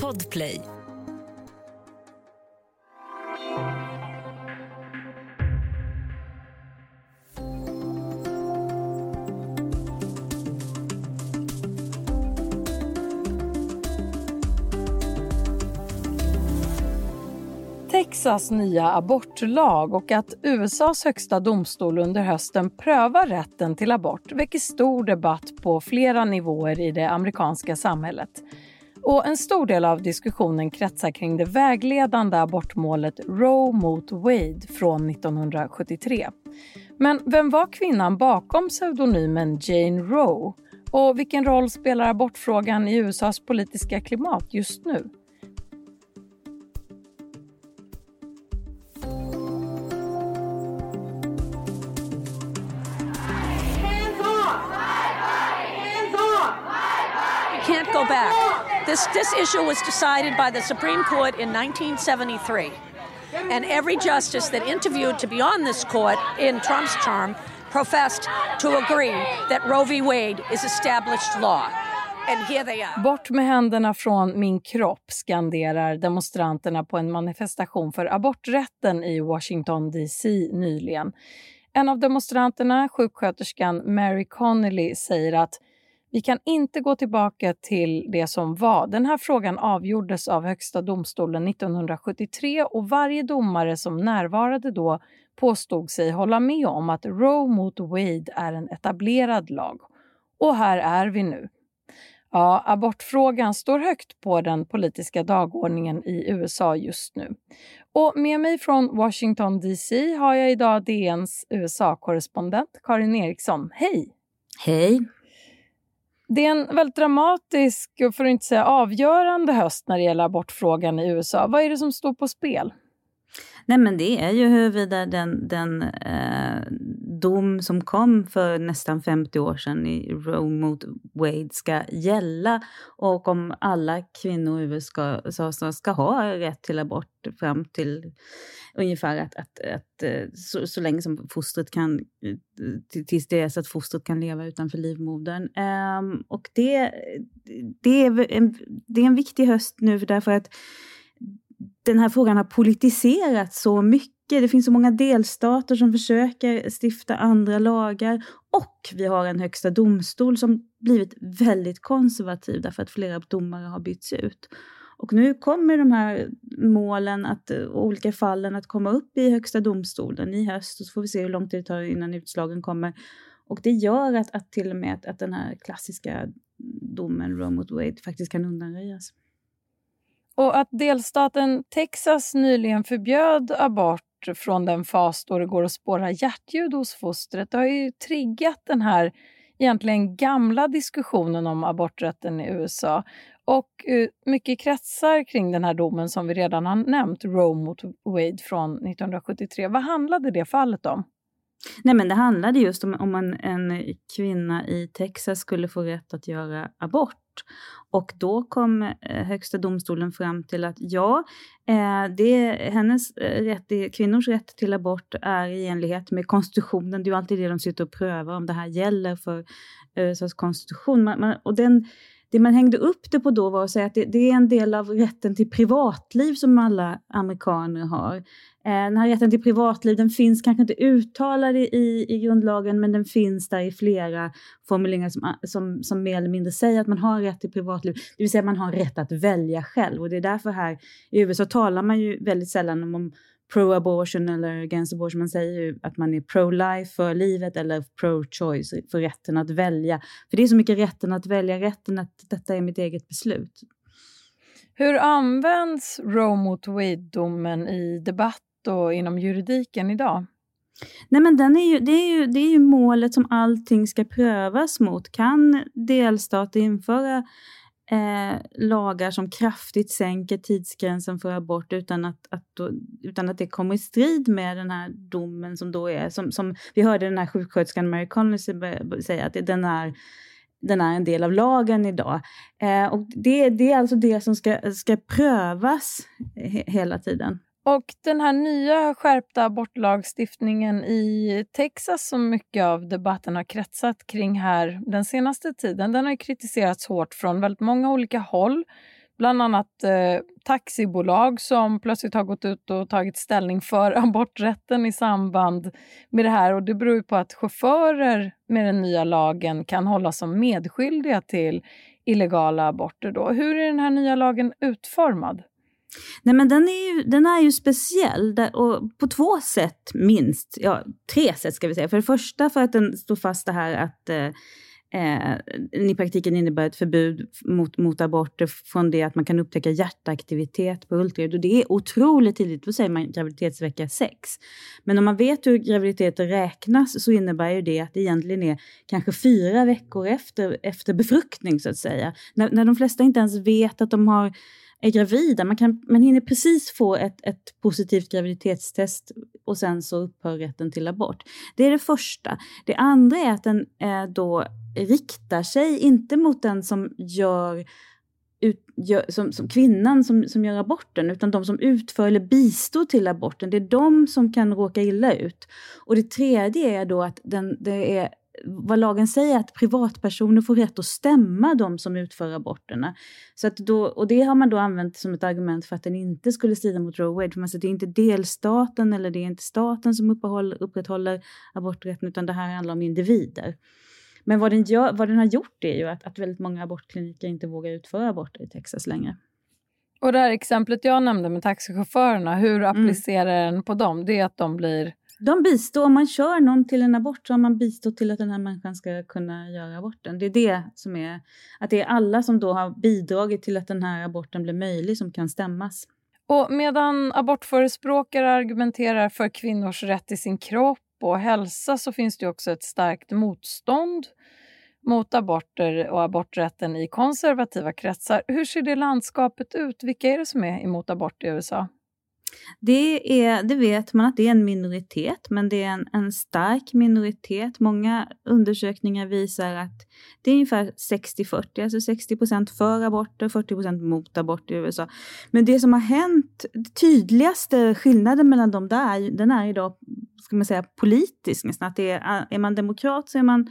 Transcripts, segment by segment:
Podplay Texas nya abortlag och att USAs högsta domstol under hösten prövar rätten till abort väcker stor debatt på flera nivåer i det amerikanska samhället. Och en stor del av diskussionen kretsar kring det vägledande abortmålet Roe mot Wade från 1973. Men vem var kvinnan bakom pseudonymen Jane Roe? Och vilken roll spelar abortfrågan i USAs politiska klimat just nu? can't go back. This, this issue was decided by the Supreme Court in 1973. And every justice that interviewed to be on this court in Trump's term professed to agree that Roe v. Wade is established law. And here they are. Bort med händerna från min kropp skanderar demonstranterna på en manifestation för aborträtten i Washington DC nyligen. En av demonstranterna, sjuksköterskan Mary Connolly, säger att vi kan inte gå tillbaka till det som var. Den här frågan avgjordes av Högsta domstolen 1973 och varje domare som närvarade då påstod sig hålla med om att Roe mot Wade är en etablerad lag. Och här är vi nu. Ja, abortfrågan står högt på den politiska dagordningen i USA just nu. Och med mig från Washington DC har jag idag DNs USA-korrespondent Karin Eriksson. Hej! Hej! Det är en väldigt dramatisk, för att inte säga avgörande höst när det gäller abortfrågan i USA. Vad är det som står på spel? Nej men det är ju huruvida den, den eh, dom som kom för nästan 50 år sedan i Roe mot Wade ska gälla och om alla kvinnor i USA ska, ska ha rätt till abort fram till ungefär att, att, att eh, så, så, länge som fostret kan, tills det är så att fostret kan leva utanför livmodern. Um, och det, det, är en, det är en viktig höst nu därför att den här frågan har politiserats så mycket. Det finns så många delstater som försöker stifta andra lagar och vi har en högsta domstol som blivit väldigt konservativ därför att flera domare har bytts ut. Och nu kommer de här målen, att, olika fallen, att komma upp i Högsta domstolen i höst och så får vi se hur lång tid det tar innan utslagen kommer. Och det gör att, att till och med att, att den här klassiska domen Roe mot Wade faktiskt kan undanröjas. Och att delstaten Texas nyligen förbjöd abort från den fas då det går att spåra hjärtljud hos fostret, det har ju triggat den här egentligen gamla diskussionen om aborträtten i USA. Och eh, mycket kretsar kring den här domen som vi redan har nämnt, Roe mot Wade från 1973. Vad handlade det fallet om? Nej, men det handlade just om om en, en kvinna i Texas skulle få rätt att göra abort. Och då kom eh, Högsta domstolen fram till att ja, eh, det, hennes eh, rätt, kvinnors rätt till abort är i enlighet med konstitutionen. Det är ju alltid det de sitter och prövar, om det här gäller för USAs konstitution. Man, man, och den, det man hängde upp det på då var att säga att det, det, är en del av rätten till privatliv som alla amerikaner har. Eh, den här rätten till privatliv den finns kanske inte uttalad i, i grundlagen men den finns där i flera formuleringar som, som, som mer eller mindre säger att man har rätt till privatliv. Det vill säga man har rätt att välja själv och det är därför här i USA talar man ju väldigt sällan om, om pro-abortion eller against abortion. Man säger ju att man är pro-life för livet eller pro-choice för rätten att välja. För det är så mycket rätten att välja, rätten att detta är mitt eget beslut. Hur används Roe mot Wade-domen i och inom juridiken idag? Nej, men den är ju, det, är ju, det är ju målet som allting ska prövas mot. Kan delstater införa eh, lagar som kraftigt sänker tidsgränsen för abort utan att, att då, utan att det kommer i strid med den här domen som då är, som, som vi hörde den här sjuksköterskan Mary Connolly säga, att den är den är en del av lagen idag. Eh, och det, det är alltså det som ska, ska prövas he hela tiden. Och den här nya skärpta abortlagstiftningen i Texas som mycket av debatten har kretsat kring här den senaste tiden, den har kritiserats hårt från väldigt många olika håll. Bland annat eh, taxibolag som plötsligt har gått ut och tagit ställning för aborträtten i samband med det här. Och Det beror på att chaufförer med den nya lagen kan hållas som medskyldiga till illegala aborter. Då. Hur är den här nya lagen utformad? Nej, men den är ju, den är ju speciell där, och på två sätt minst. Ja, tre sätt ska vi säga. För det första för att den står fast det här att eh, eh, i praktiken innebär ett förbud mot, mot aborter från det att man kan upptäcka hjärtaktivitet på ultraljud. Och det är otroligt tidigt, då säger man graviditetsvecka 6. Men om man vet hur graviditeter räknas så innebär ju det att det egentligen är kanske fyra veckor efter, efter befruktning så att säga. När, när de flesta inte ens vet att de har är gravida. Man, kan, man hinner precis få ett, ett positivt graviditetstest och sen så upphör rätten till abort. Det är det första. Det andra är att den eh, då riktar sig inte mot den som gör ut, gör, som, som, kvinnan som, som gör aborten, utan de som utför eller bistår till aborten. Det är de som kan råka illa ut. Och det tredje är då att den, det är vad lagen säger att privatpersoner får rätt att stämma de som utför aborterna. Så att då, och det har man då använt som ett argument för att den inte skulle strida mot Roe Wade. För man säger att det är inte delstaten eller det är inte staten som upprätthåller aborträtten utan det här handlar om individer. Men vad den, gör, vad den har gjort är ju att, att väldigt många abortkliniker inte vågar utföra aborter i Texas längre. Och det här exemplet jag nämnde med taxichaufförerna, hur mm. applicerar mm. den på dem? Det är att de blir de bistår, om man kör någon till en abort så har man bistått till att den här människan ska kunna göra aborten. Det är det som är, att det är alla som då har bidragit till att den här aborten blir möjlig som kan stämmas. Och medan abortförespråkare argumenterar för kvinnors rätt till sin kropp och hälsa så finns det också ett starkt motstånd mot aborter och aborträtten i konservativa kretsar. Hur ser det landskapet ut? Vilka är det som är emot abort i USA? Det, är, det vet man att det är en minoritet, men det är en, en stark minoritet. Många undersökningar visar att det är ungefär 60-40, alltså 60 procent för aborter, 40 procent mot abort i USA. Men det som har hänt, tydligaste skillnaden mellan dem där, den är idag, ska man säga, politisk nästan. Att det är, är man demokrat så är man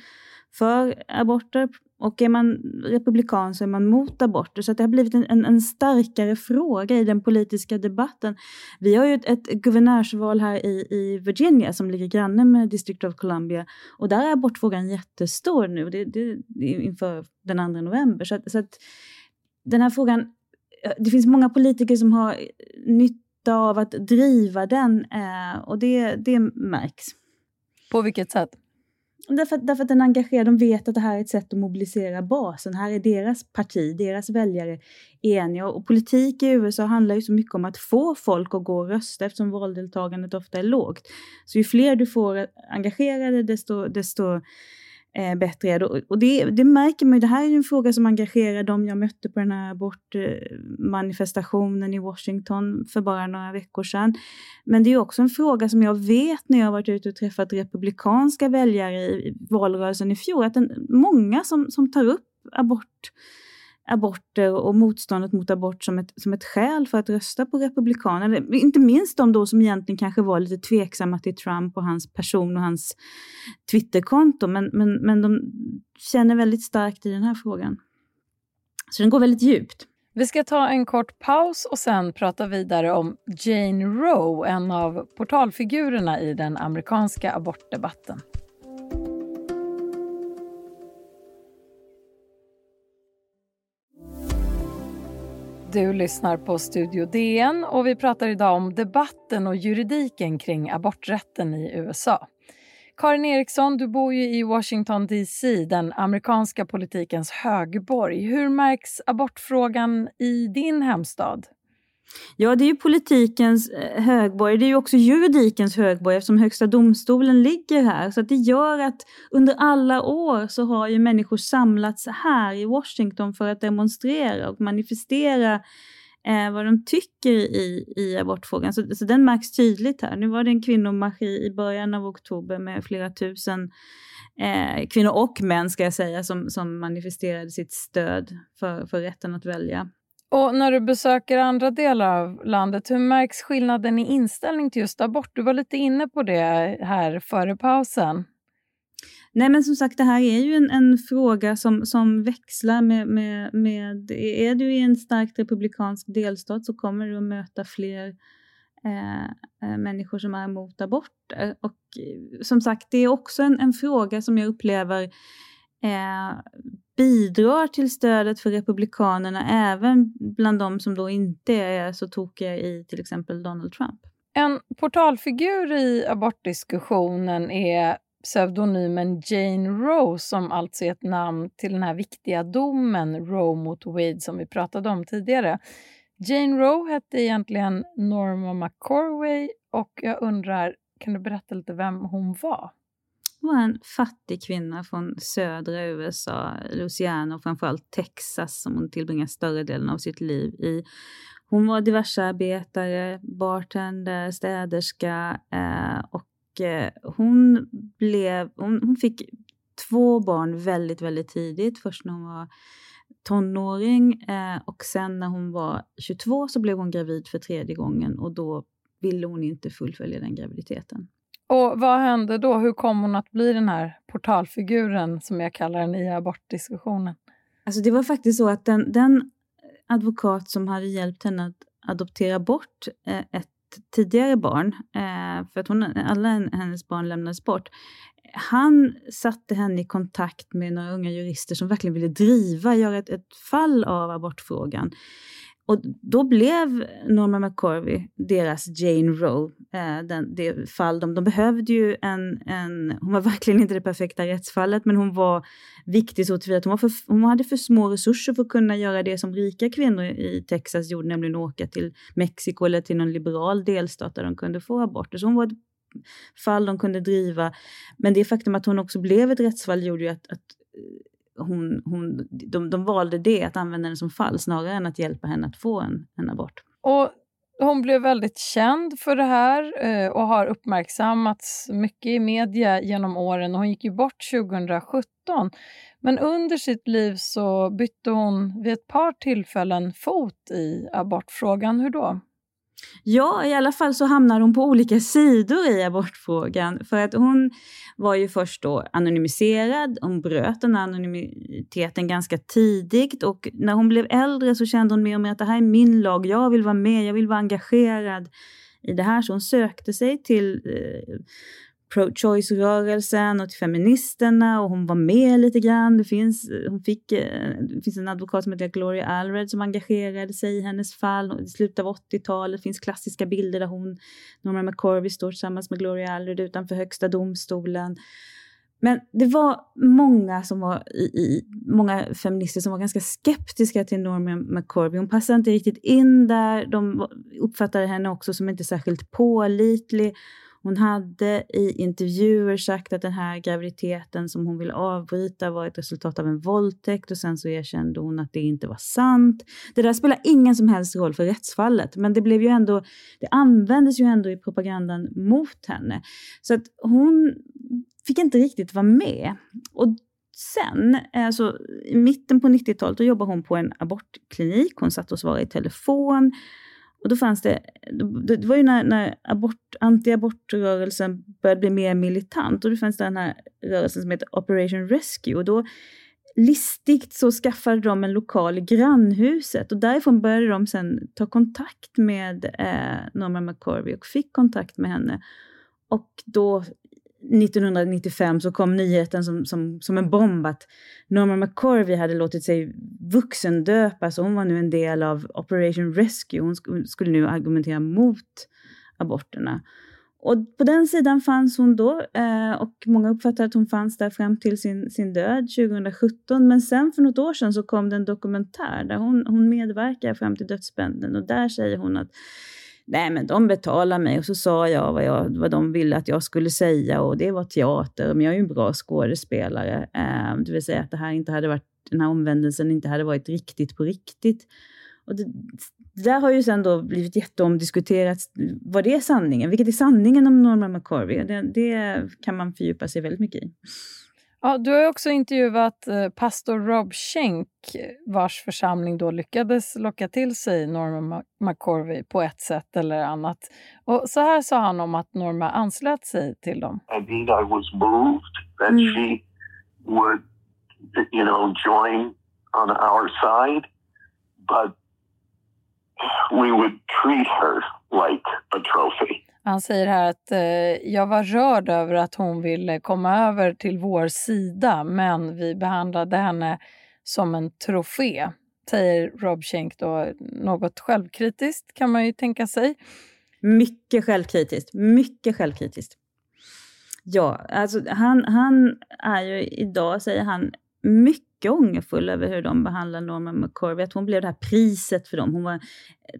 för aborter och är man republikan så är man mot aborter. Så det har blivit en, en, en, starkare fråga i den politiska debatten. Vi har ju ett, ett guvernörsval här i, i Virginia som ligger granne med District of Columbia. Och där är abortfrågan jättestor nu det, det, det inför den 2 november. Så, att, så att den här frågan, det finns många politiker som har nytta av att driva den eh, och det, det märks. På vilket sätt? Därför, därför att den engagerar, de vet att det här är ett sätt att mobilisera basen. Här är deras parti, deras väljare eniga. Och politik i USA handlar ju så mycket om att få folk att gå och rösta eftersom valdeltagandet ofta är lågt. Så ju fler du får engagerade desto, desto eh, bättre är det. Och det, det märker man ju, det här är ju en fråga som engagerar dem jag mötte på den här abortmanifestationen i Washington för bara några veckor sedan. Men det är också en fråga som jag vet när jag har varit ute och träffat republikanska väljare i valrörelsen i fjol, att den, många som, som tar upp abort aborter och motståndet mot abort som ett, som ett skäl för att rösta på Republikanerna. Inte minst de då som egentligen kanske var lite tveksamma till Trump och hans person och hans Twitterkonto, men, men, men de känner väldigt starkt i den här frågan. Så den går väldigt djupt. Vi ska ta en kort paus och sen prata vidare om Jane Roe, en av portalfigurerna i den amerikanska abortdebatten. Du lyssnar på Studio DN och vi pratar idag om debatten och juridiken kring aborträtten i USA. Karin Eriksson, du bor ju i Washington DC, den amerikanska politikens högborg. Hur märks abortfrågan i din hemstad? Ja, det är ju politikens eh, högborg. Det är ju också juridikens högborg eftersom Högsta domstolen ligger här. Så det gör att under alla år så har ju människor samlats här i Washington för att demonstrera och manifestera eh, vad de tycker i, i abortfrågan. Så, så den märks tydligt här. Nu var det en kvinnomarsch i, i början av oktober med flera tusen eh, kvinnor och män ska jag säga som, som manifesterade sitt stöd för, för rätten att välja. Och när du besöker andra delar av landet, hur märks skillnaden i inställning till just abort? Du var lite inne på det här före pausen. Nej men som sagt det här är ju en, en fråga som, som växlar med, med, med, är du i en starkt republikansk delstat så kommer du att möta fler eh, eh människor som är emot aborter. Och eh, som sagt det är också en, en fråga som jag upplever eh, bidrar till stödet för Republikanerna även bland de som då inte är så tokiga i till exempel Donald Trump. En portalfigur i abortdiskussionen är pseudonymen Jane Roe som alltså är ett namn till den här viktiga domen Roe mot Wade som vi pratade om tidigare. Jane Roe hette egentligen Norma McCorway och jag undrar, kan du berätta lite vem hon var? Var en fattig kvinna från södra USA, Louisiana och framförallt Texas som hon tillbringade större delen av sitt liv i. Hon var diversearbetare, bartender, städerska eh, och eh, hon, blev, hon, hon fick två barn väldigt, väldigt tidigt. Först när hon var tonåring eh, och sen när hon var 22 så blev hon gravid för tredje gången och då ville hon inte fullfölja den graviditeten. Och vad hände då? Hur kom hon att bli den här portalfiguren som jag kallar den i abortdiskussionen? Alltså det var faktiskt så att den, den advokat som hade hjälpt henne att adoptera bort eh, ett tidigare barn, eh, för att hon, alla hennes barn lämnades bort, han satte henne i kontakt med några unga jurister som verkligen ville driva, göra ett, ett fall av abortfrågan. Och då blev Norma McCorvey deras Jane Roe, eh, den, det fall de, de behövde ju en, en, hon var verkligen inte det perfekta rättsfallet, men hon var viktig så tillvida att hon, var för, hon hade för små resurser för att kunna göra det som rika kvinnor i Texas gjorde, nämligen åka till Mexiko eller till någon liberal delstat där de kunde få aborter. Så hon var ett fall de kunde driva. Men det faktum att hon också blev ett rättsfall gjorde ju att, att eh, hon, hon, de, de valde det, att använda den som fall, snarare än att hjälpa henne att få en, en abort. Och hon blev väldigt känd för det här eh, och har uppmärksammats mycket i media genom åren. Hon gick ju bort 2017. Men under sitt liv så bytte hon vid ett par tillfällen fot i abortfrågan. Hur då? Ja, i alla fall så hamnar hon på olika sidor i abortfrågan. För att hon var ju först då anonymiserad, hon bröt den anonymiteten ganska tidigt och när hon blev äldre så kände hon mer och mer att det här är min lag, jag vill vara med, jag vill vara engagerad i det här. Så hon sökte sig till eh, pro-choice-rörelsen och till feministerna och hon var med lite grann. Det finns, hon fick, eh, det finns en advokat som heter Gloria Allred som engagerade sig i hennes fall. I slutet av 80-talet finns klassiska bilder där hon, Norma McCorvey, står tillsammans med Gloria Allred utanför högsta domstolen. Men det var många, som var i, i, många feminister som var ganska skeptiska till Norma McCorvey. Hon passade inte riktigt in där. De uppfattade henne också som inte särskilt pålitlig. Hon hade i intervjuer sagt att den här graviditeten som hon ville avbryta var ett resultat av en våldtäkt och sen så erkände hon att det inte var sant. Det där spelar ingen som helst roll för rättsfallet, men det blev ju ändå, det användes ju ändå i propagandan mot henne. Så att hon fick inte riktigt vara med. Och sen, alltså i mitten på 90-talet, då jobbade hon på en abortklinik. Hon satt och svarade i telefon. Och då fanns det, det var ju när, när abort, anti-abortrörelsen började bli mer militant och då fanns det den här rörelsen som heter Operation Rescue och då listigt så skaffade de en lokal i grannhuset och därifrån började de sen ta kontakt med eh, Norma McCorvey och fick kontakt med henne. Och då 1995 så kom nyheten som, som, som en bomb att Norma McCorvey hade låtit sig vuxendöpas och hon var nu en del av Operation Rescue. Hon skulle nu argumentera mot aborterna. Och på den sidan fanns hon då eh, och många uppfattar att hon fanns där fram till sin, sin död 2017. Men sen för något år sedan så kom det en dokumentär där hon, hon medverkar fram till dödsbänden och där säger hon att Nej, men de betalade mig och så sa jag vad, jag vad de ville att jag skulle säga och det var teater. Men jag är ju en bra skådespelare. Eh, det vill säga att det här inte hade varit, den här omvändelsen inte hade varit riktigt på riktigt. Och det, det där har ju sen då blivit jätteomdiskuterat. Vad det är sanningen? Vilket är sanningen om Norman McCorvey? Det, det kan man fördjupa sig väldigt mycket i. Ja, du har också intervjuat eh, pastor Rob Schenk vars församling då lyckades locka till sig Norma McCorvey på ett sätt eller annat. Och så här sa han om att Norma anslöt sig till dem. I think I was moved that mm. she would, you know, join on our side, but we would treat her like a trophy. Han säger här att eh, jag var rörd över att hon ville komma över till vår sida men vi behandlade henne som en trofé, säger Rob Schenk då. Något självkritiskt kan man ju tänka sig. Mycket självkritiskt, mycket självkritiskt. Ja, alltså han, han är ju idag, säger han, mycket ångerfull över hur de behandlar Norman McCorvey. Att hon blev det här priset för dem. Hon var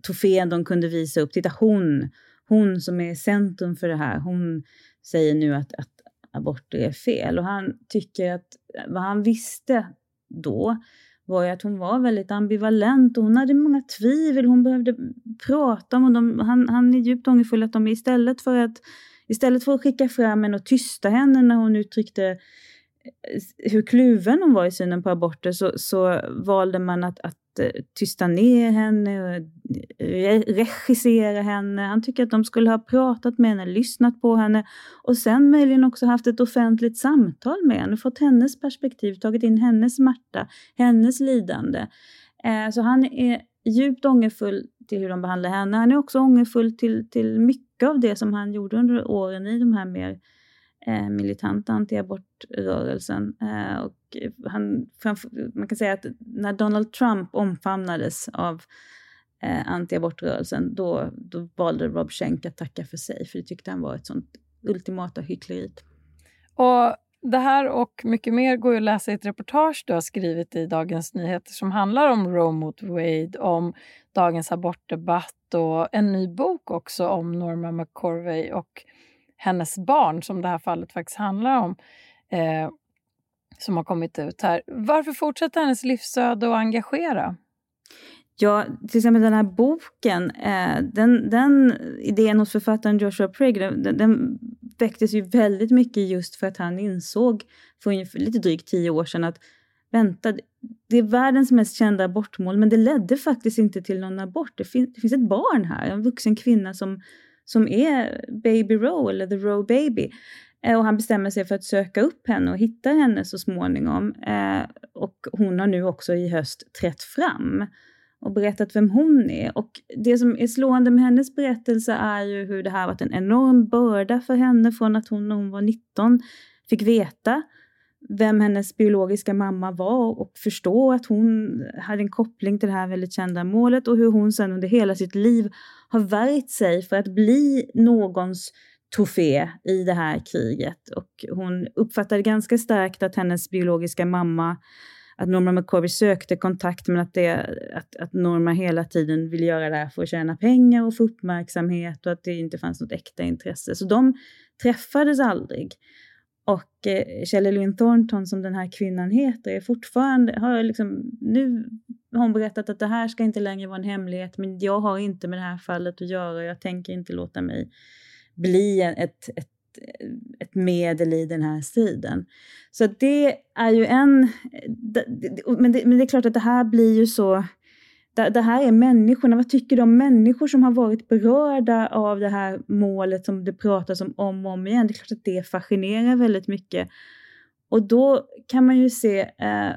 trofén de kunde visa upp. Titta hon, hon som är centrum för det här, hon säger nu att, att aborter är fel. Och han tycker att vad han visste då var ju att hon var väldigt ambivalent och hon hade många tvivel. Hon behövde prata om och han, han är djupt ångerfull att de istället för att Istället för att skicka fram henne och tysta henne när hon uttryckte eh, hur kluven hon var i synen på aborter så, så valde man att, att Eh, tysta ner henne och eh, regissera henne. Han tycker att de skulle ha pratat med henne, lyssnat på henne och sen möjligen också haft ett offentligt samtal med henne, fått hennes perspektiv, tagit in hennes smärta, hennes lidande. Eh, så han är djupt ångerfull till hur de behandlar henne. Han är också ångerfull till, till mycket av det som han gjorde under åren i de här mer eh, Eh, militanta antiabortrörelsen. Eh, och han, man kan säga att när Donald Trump omfamnades av eh, antiabortrörelsen, då, då valde Rob Schenck att tacka för sig, för det tyckte han var ett sånt ultimata hyckleriet. Och det här och mycket mer går att läsa i ett reportage du har skrivit i Dagens Nyheter som handlar om Roe mot Wade, om dagens abortdebatt och en ny bok också om Norma McCorvey och hennes barn, som det här fallet faktiskt handlar om, eh, som har kommit ut här. Varför fortsätter hennes livsöde att engagera? Ja, till exempel den här boken, eh, den, den idén hos författaren Joshua Prigg, den, den väcktes ju väldigt mycket just för att han insåg för ungefär, lite drygt tio år sedan att vänta, det är världens mest kända abortmål men det ledde faktiskt inte till någon abort. Det, fin, det finns ett barn här, en vuxen kvinna som som är Baby Roe, eller The Roe Baby. Eh, och han bestämmer sig för att söka upp henne och hitta henne så småningom. Eh, och hon har nu också i höst trätt fram och berättat vem hon är. Och det som är slående med hennes berättelse är ju hur det här varit en enorm börda för henne från att hon när hon var 19 fick veta vem hennes biologiska mamma var och förstå att hon hade en koppling till det här väldigt kända målet och hur hon sedan under hela sitt liv har värjt sig för att bli någons trofé i det här kriget. Och hon uppfattade ganska starkt att hennes biologiska mamma, att Norma McCorvey sökte kontakt men att, det, att, att Norma hela tiden ville göra det här för att tjäna pengar och få uppmärksamhet och att det inte fanns något äkta intresse. Så de träffades aldrig. Och eh, Shelley Lynn Thornton, som den här kvinnan heter, är fortfarande, har liksom, nu har hon berättat att det här ska inte längre vara en hemlighet, men jag har inte med det här fallet att göra. Jag tänker inte låta mig bli ett, ett, ett medel i den här striden. Så det är ju en... Men det, men det är klart att det här blir ju så det, här är människorna. Vad tycker de människor som har varit berörda av det här målet som det pratas om om och om igen? Det är klart att det fascinerar väldigt mycket. Och då kan man ju se eh,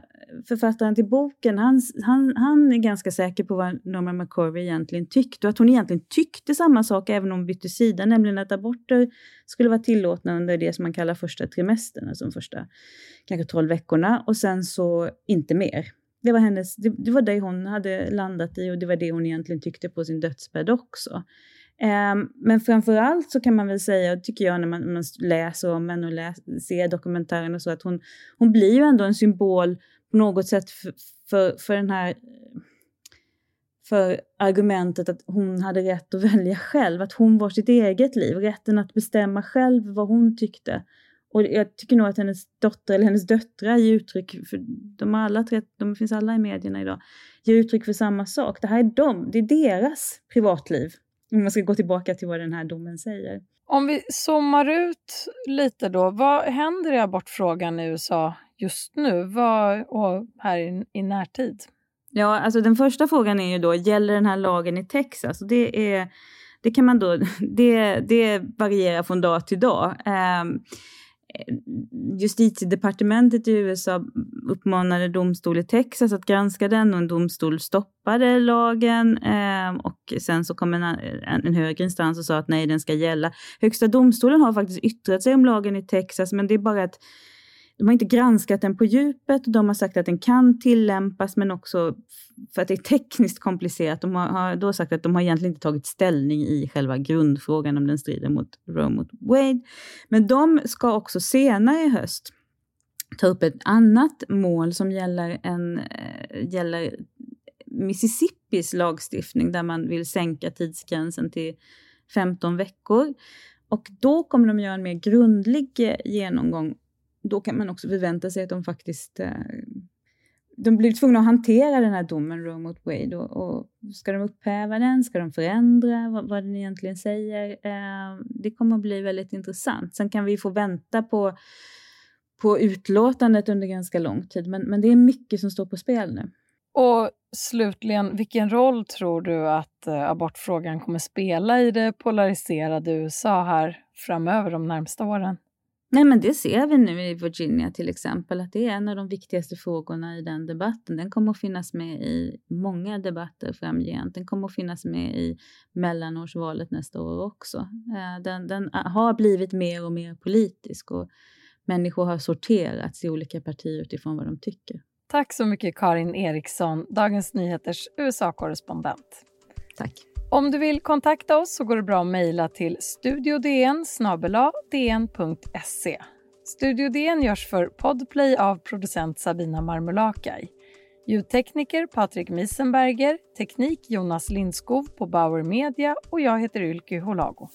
författaren till boken, han, han, han är ganska säker på vad Norma McCorvey egentligen tyckte och att hon egentligen tyckte samma sak även om hon bytte sida, nämligen att aborter skulle vara tillåtna under det som man kallar första trimestern, alltså de första kanske 12 veckorna och sen så inte mer. Det var, hennes, det, det, var det hon hade landat i och det var det hon egentligen tyckte på sin dödsbädd också. Um, men framför allt så kan man väl säga, tycker jag när man, man läser om henne och läs, ser dokumentären och så, att hon, hon blir ju ändå en symbol på något sätt för, för, för den här för argumentet att hon hade rätt att välja själv, att hon var sitt eget liv, rätten att bestämma själv vad hon tyckte. Och jag tycker nog att hennes dotter, eller hennes döttrar, ger uttryck för, de, alla tre, de finns alla i medierna idag, ger uttryck för samma sak. Det här är dem, det är deras privatliv. Om man ska gå tillbaka till vad den här domen säger. Om vi zoomar ut lite då, vad händer i abortfrågan i USA just nu vad, och här i, i närtid? Ja, alltså den första frågan är ju då, gäller den här lagen i Texas? Och det, är, det, kan man då, det, det varierar från dag till dag. Um, Eh, justitiedepartementet i USA uppmanade domstol i Texas att granska den och en domstol stoppade lagen. Eh, och sen så kom en, en, en, högre instans och sa att nej, den ska gälla. Högsta domstolen har faktiskt yttrat sig om lagen i Texas, men det är bara att de har inte granskat den på djupet. De har sagt att den kan tillämpas, men också för att det är tekniskt komplicerat. De har, har då sagt att de har egentligen inte tagit ställning i själva grundfrågan om den strider mot Roe mot Wade. Men de ska också senare i höst ta upp ett annat mål som gäller, en, äh, gäller Mississippis lagstiftning där man vill sänka tidsgränsen till 15 veckor. Och då kommer de göra en mer grundlig eh, genomgång då kan man också förvänta sig att de faktiskt eh, de blir tvungna att hantera den här domen Roe mot Wade. Och, och, ska de upphäva den? Ska de förändra vad, vad den egentligen säger? Eh, det kommer att bli väldigt intressant. Sen kan vi få vänta på, på utlåtandet under ganska lång tid, men, men det är mycket som står på spel nu. Och slutligen, vilken roll tror du att eh, abortfrågan kommer spela i det polariserade USA här framöver de närmsta åren? Nej, men det ser vi nu i Virginia till exempel, att det är en av de viktigaste frågorna i den debatten. Den kommer att finnas med i många debatter framgent. Den kommer att finnas med i mellanårsvalet nästa år också. Eh, den, den har blivit mer och mer politisk och människor har sorterats i olika partier utifrån vad de tycker. Tack så mycket Karin Eriksson, Dagens Nyheters USA-korrespondent. Tack. Om du vill kontakta oss så går det bra att mejla till studiodn dn.se. Studio DN görs för Podplay av producent Sabina Marmulakai. Ljudtekniker Patrik Misenberger, teknik Jonas Lindskov på Bauer Media och jag heter Ylke Holago.